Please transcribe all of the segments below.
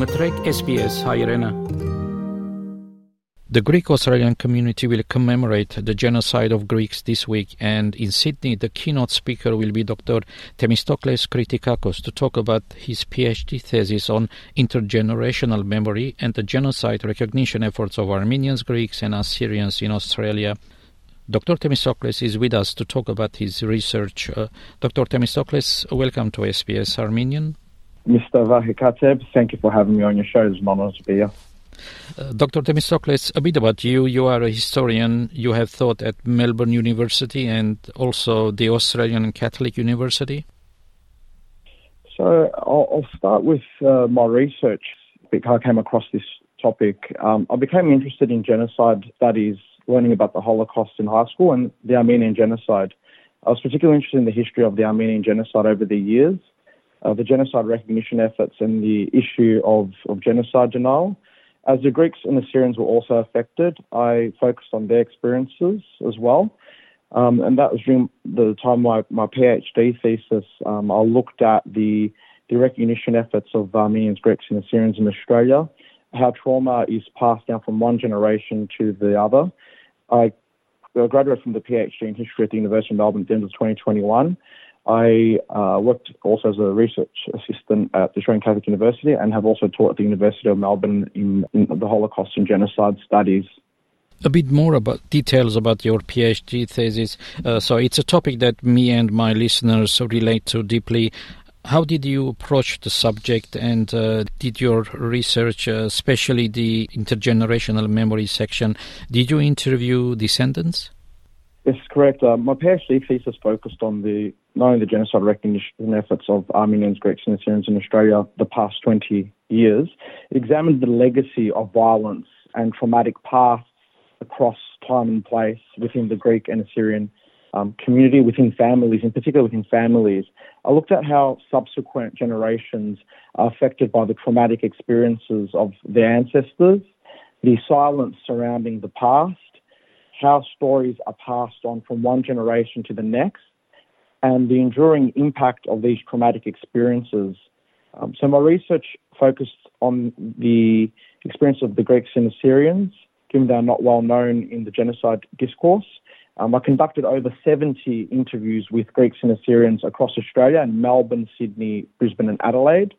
Matrek SBS Hairena. The Greek Australian community will commemorate the genocide of Greeks this week, and in Sydney, the keynote speaker will be Dr. Themistocles Kritikakos to talk about his PhD thesis on intergenerational memory and the genocide recognition efforts of Armenians, Greeks, and Assyrians in Australia. Dr. Themistocles is with us to talk about his research. Uh, Dr. Themistocles, welcome to SBS Armenian. Mr. Vahikateb, thank you for having me on your show. It's an honor to be here. Uh, Dr. Themistocles, a bit about you. You are a historian. You have taught at Melbourne University and also the Australian Catholic University. So I'll, I'll start with uh, my research. Because I came across this topic. Um, I became interested in genocide studies learning about the Holocaust in high school and the Armenian genocide. I was particularly interested in the history of the Armenian genocide over the years, uh, the genocide recognition efforts, and the issue of, of genocide denial. As the Greeks and the Assyrians were also affected, I focused on their experiences as well. Um, and that was during the time my, my PhD thesis. Um, I looked at the, the recognition efforts of Armenians, Greeks, and Assyrians in Australia, how trauma is passed down from one generation to the other, I graduated from the PhD in history at the University of Melbourne at the end of 2021. I uh, worked also as a research assistant at the Australian Catholic University and have also taught at the University of Melbourne in, in the Holocaust and Genocide Studies. A bit more about details about your PhD thesis. Uh, so it's a topic that me and my listeners relate to deeply. How did you approach the subject and uh, did your research, uh, especially the intergenerational memory section, did you interview descendants? Yes, correct. Uh, my PhD thesis focused on the not only the genocide recognition efforts of Armenians, Greeks, and Assyrians in Australia the past 20 years. It examined the legacy of violence and traumatic paths across time and place within the Greek and Assyrian um, community, within families, in particular within families. I looked at how subsequent generations are affected by the traumatic experiences of their ancestors, the silence surrounding the past, how stories are passed on from one generation to the next, and the enduring impact of these traumatic experiences. Um, so my research focused on the experience of the Greeks and Assyrians, given they are not well known in the genocide discourse. Um, I conducted over 70 interviews with Greeks and Assyrians across Australia in Melbourne, Sydney, Brisbane, and Adelaide.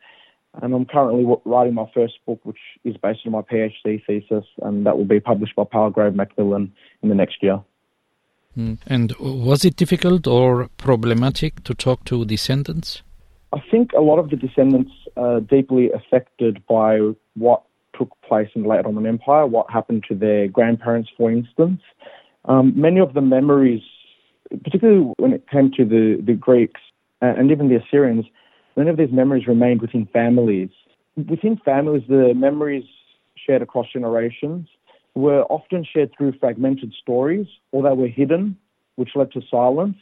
And I'm currently writing my first book, which is based on my PhD thesis, and that will be published by Palgrave Macmillan in the next year. Mm. And was it difficult or problematic to talk to descendants? I think a lot of the descendants are deeply affected by what took place in the late Ottoman Empire, what happened to their grandparents, for instance. Um, many of the memories, particularly when it came to the, the Greeks and even the Assyrians, many of these memories remained within families. Within families, the memories shared across generations were often shared through fragmented stories or they were hidden, which led to silence.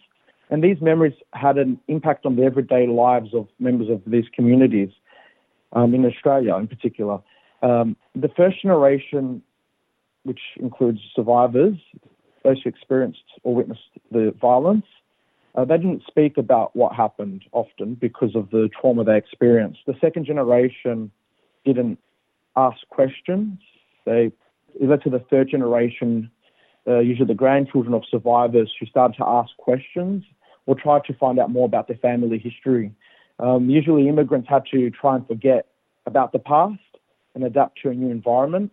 And these memories had an impact on the everyday lives of members of these communities um, in Australia in particular. Um, the first generation, which includes survivors, those who experienced or witnessed the violence, uh, they didn't speak about what happened often because of the trauma they experienced. The second generation didn't ask questions. They it led to the third generation, uh, usually the grandchildren of survivors, who started to ask questions or try to find out more about their family history. Um, usually, immigrants had to try and forget about the past and adapt to a new environment,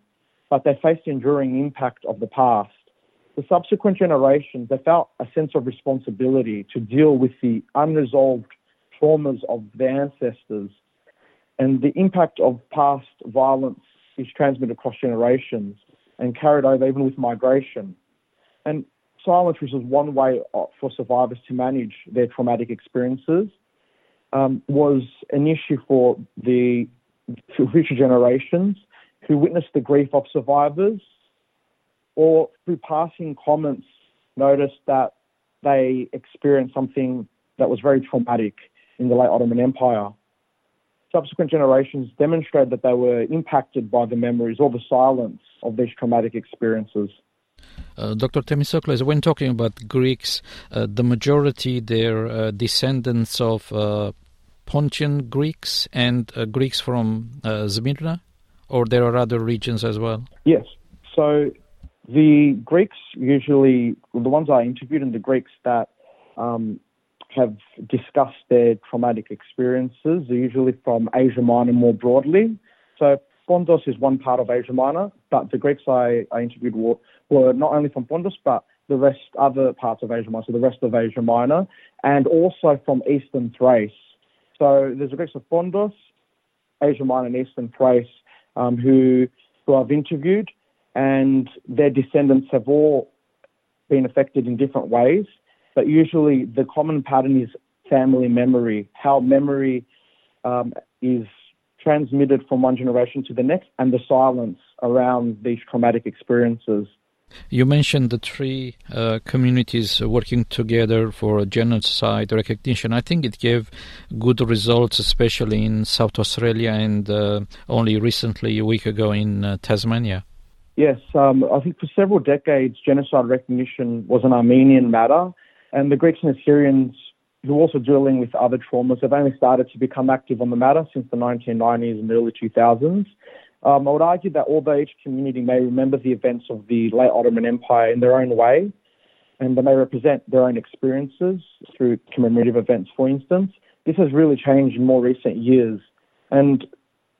but they faced the enduring impact of the past the subsequent generations, they felt a sense of responsibility to deal with the unresolved traumas of their ancestors. And the impact of past violence is transmitted across generations and carried over even with migration. And silence, which is one way for survivors to manage their traumatic experiences, um, was an issue for the future generations who witnessed the grief of survivors or through passing comments noticed that they experienced something that was very traumatic in the late Ottoman Empire. Subsequent generations demonstrated that they were impacted by the memories or the silence of these traumatic experiences. Uh, Dr. Themistocles, when talking about Greeks, uh, the majority they're uh, descendants of uh, Pontian Greeks and uh, Greeks from uh, Smyrna, or there are other regions as well? Yes. So the Greeks usually, the ones I interviewed, and the Greeks that um, have discussed their traumatic experiences are usually from Asia Minor more broadly. So Pondos is one part of Asia Minor, but the Greeks I, I interviewed were, were not only from Pondos, but the rest, other parts of Asia Minor, so the rest of Asia Minor, and also from Eastern Thrace. So there's the Greeks of Pondos, Asia Minor, and Eastern Thrace um, who, who I've interviewed, and their descendants have all been affected in different ways. But usually the common pattern is family memory, how memory um, is transmitted from one generation to the next, and the silence around these traumatic experiences. You mentioned the three uh, communities working together for genocide recognition. I think it gave good results, especially in South Australia and uh, only recently, a week ago, in uh, Tasmania. Yes, um, I think for several decades, genocide recognition was an Armenian matter, and the Greeks and Assyrians, who also dealing with other traumas, have only started to become active on the matter since the 1990s and early 2000s. Um, I would argue that although each community may remember the events of the late Ottoman Empire in their own way, and they may represent their own experiences through commemorative events, for instance, this has really changed in more recent years. And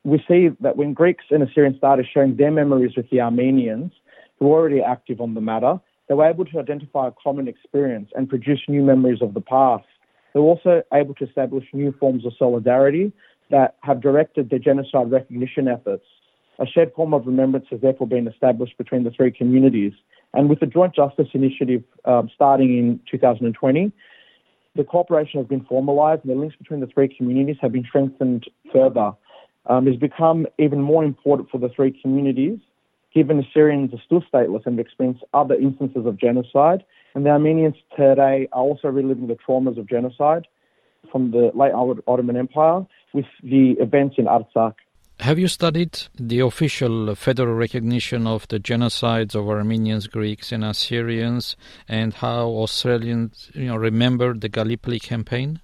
we see that when Greeks and Assyrians started sharing their memories with the Armenians, who were already active on the matter, they were able to identify a common experience and produce new memories of the past. They were also able to establish new forms of solidarity that have directed their genocide recognition efforts. A shared form of remembrance has therefore been established between the three communities. And with the Joint Justice Initiative um, starting in 2020, the cooperation has been formalised and the links between the three communities have been strengthened further um, has become even more important for the three communities, given Assyrians are still stateless and have experienced other instances of genocide. And the Armenians today are also reliving the traumas of genocide from the late Ottoman Empire with the events in Artsakh. Have you studied the official federal recognition of the genocides of Armenians, Greeks, and Assyrians, and how Australians, you know, remember the Gallipoli campaign?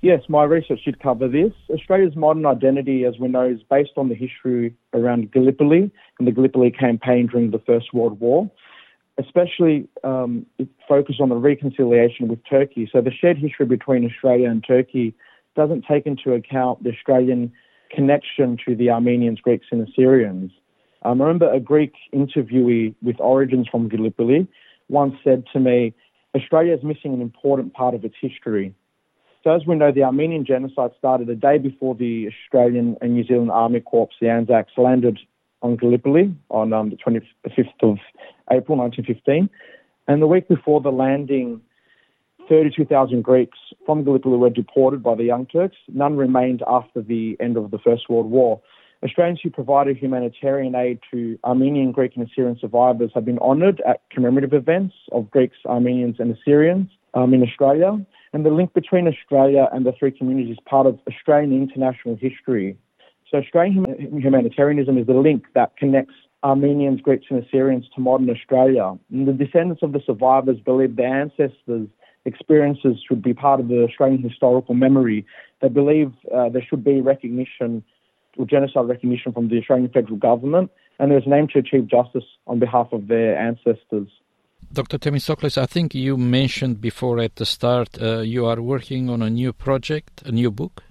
Yes, my research did cover this. Australia's modern identity, as we know, is based on the history around Gallipoli and the Gallipoli campaign during the First World War. Especially, um, it focused on the reconciliation with Turkey. So the shared history between Australia and Turkey doesn't take into account the Australian connection to the Armenians, Greeks, and Assyrians. Um, I remember a Greek interviewee with origins from Gallipoli once said to me, Australia is missing an important part of its history. So as we know, the Armenian genocide started a day before the Australian and New Zealand Army Corps, the Anzacs, landed on Gallipoli on um, the 25th of April 1915. And the week before the landing, 32,000 Greeks from Gallipoli were deported by the Young Turks. None remained after the end of the First World War. Australians who provided humanitarian aid to Armenian, Greek, and Assyrian survivors have been honoured at commemorative events of Greeks, Armenians, and Assyrians um, in Australia. And the link between Australia and the three communities is part of Australian international history. So Australian humanitarianism is the link that connects Armenians, Greeks, and Assyrians to modern Australia. And the descendants of the survivors believe their ancestors' experiences should be part of the Australian historical memory. They believe uh, there should be recognition or genocide recognition from the Australian federal government, and there's an aim to achieve justice on behalf of their ancestors. Dr. Themistocles, I think you mentioned before at the start uh, you are working on a new project, a new book.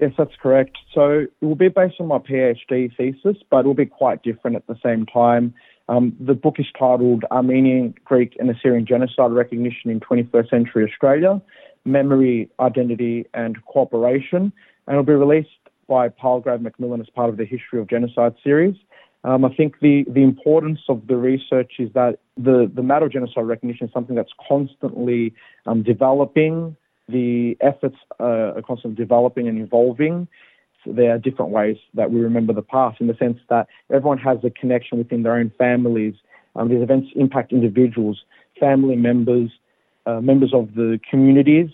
Yes, that's correct. So it will be based on my PhD thesis, but it will be quite different at the same time. Um, the book is titled Armenian, Greek, and Assyrian Genocide Recognition in 21st Century Australia Memory, Identity, and Cooperation. And it will be released by Palgrave Macmillan as part of the History of Genocide series. Um, I think the, the importance of the research is that the, the matter of genocide recognition is something that's constantly um, developing. The efforts uh, are constantly developing and evolving. So there are different ways that we remember the past in the sense that everyone has a connection within their own families. Um, these events impact individuals, family members, uh, members of the communities,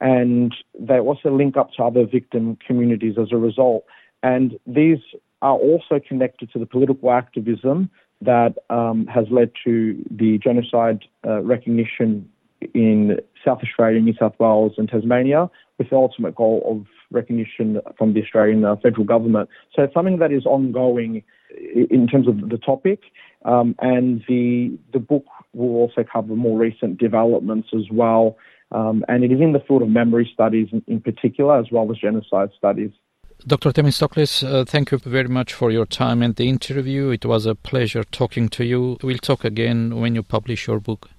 and they also link up to other victim communities as a result. And these are also connected to the political activism that um, has led to the genocide uh, recognition in South Australia, New South Wales, and Tasmania, with the ultimate goal of recognition from the Australian uh, federal government. So it's something that is ongoing in terms of the topic, um, and the the book will also cover more recent developments as well. Um, and it is in the field of memory studies in, in particular, as well as genocide studies. Dr. Themistocles, uh, thank you very much for your time and the interview. It was a pleasure talking to you. We'll talk again when you publish your book.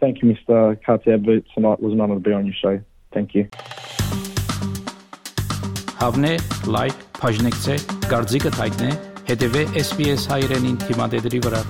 Thank you, Mr. Karteb. Tonight was an honor to be on your show. Thank you. Հավնե, լայք, բաժնեկցե, դարձիկը թայտնե, հետևե SBS հայրենին թիմադեդրի վրա։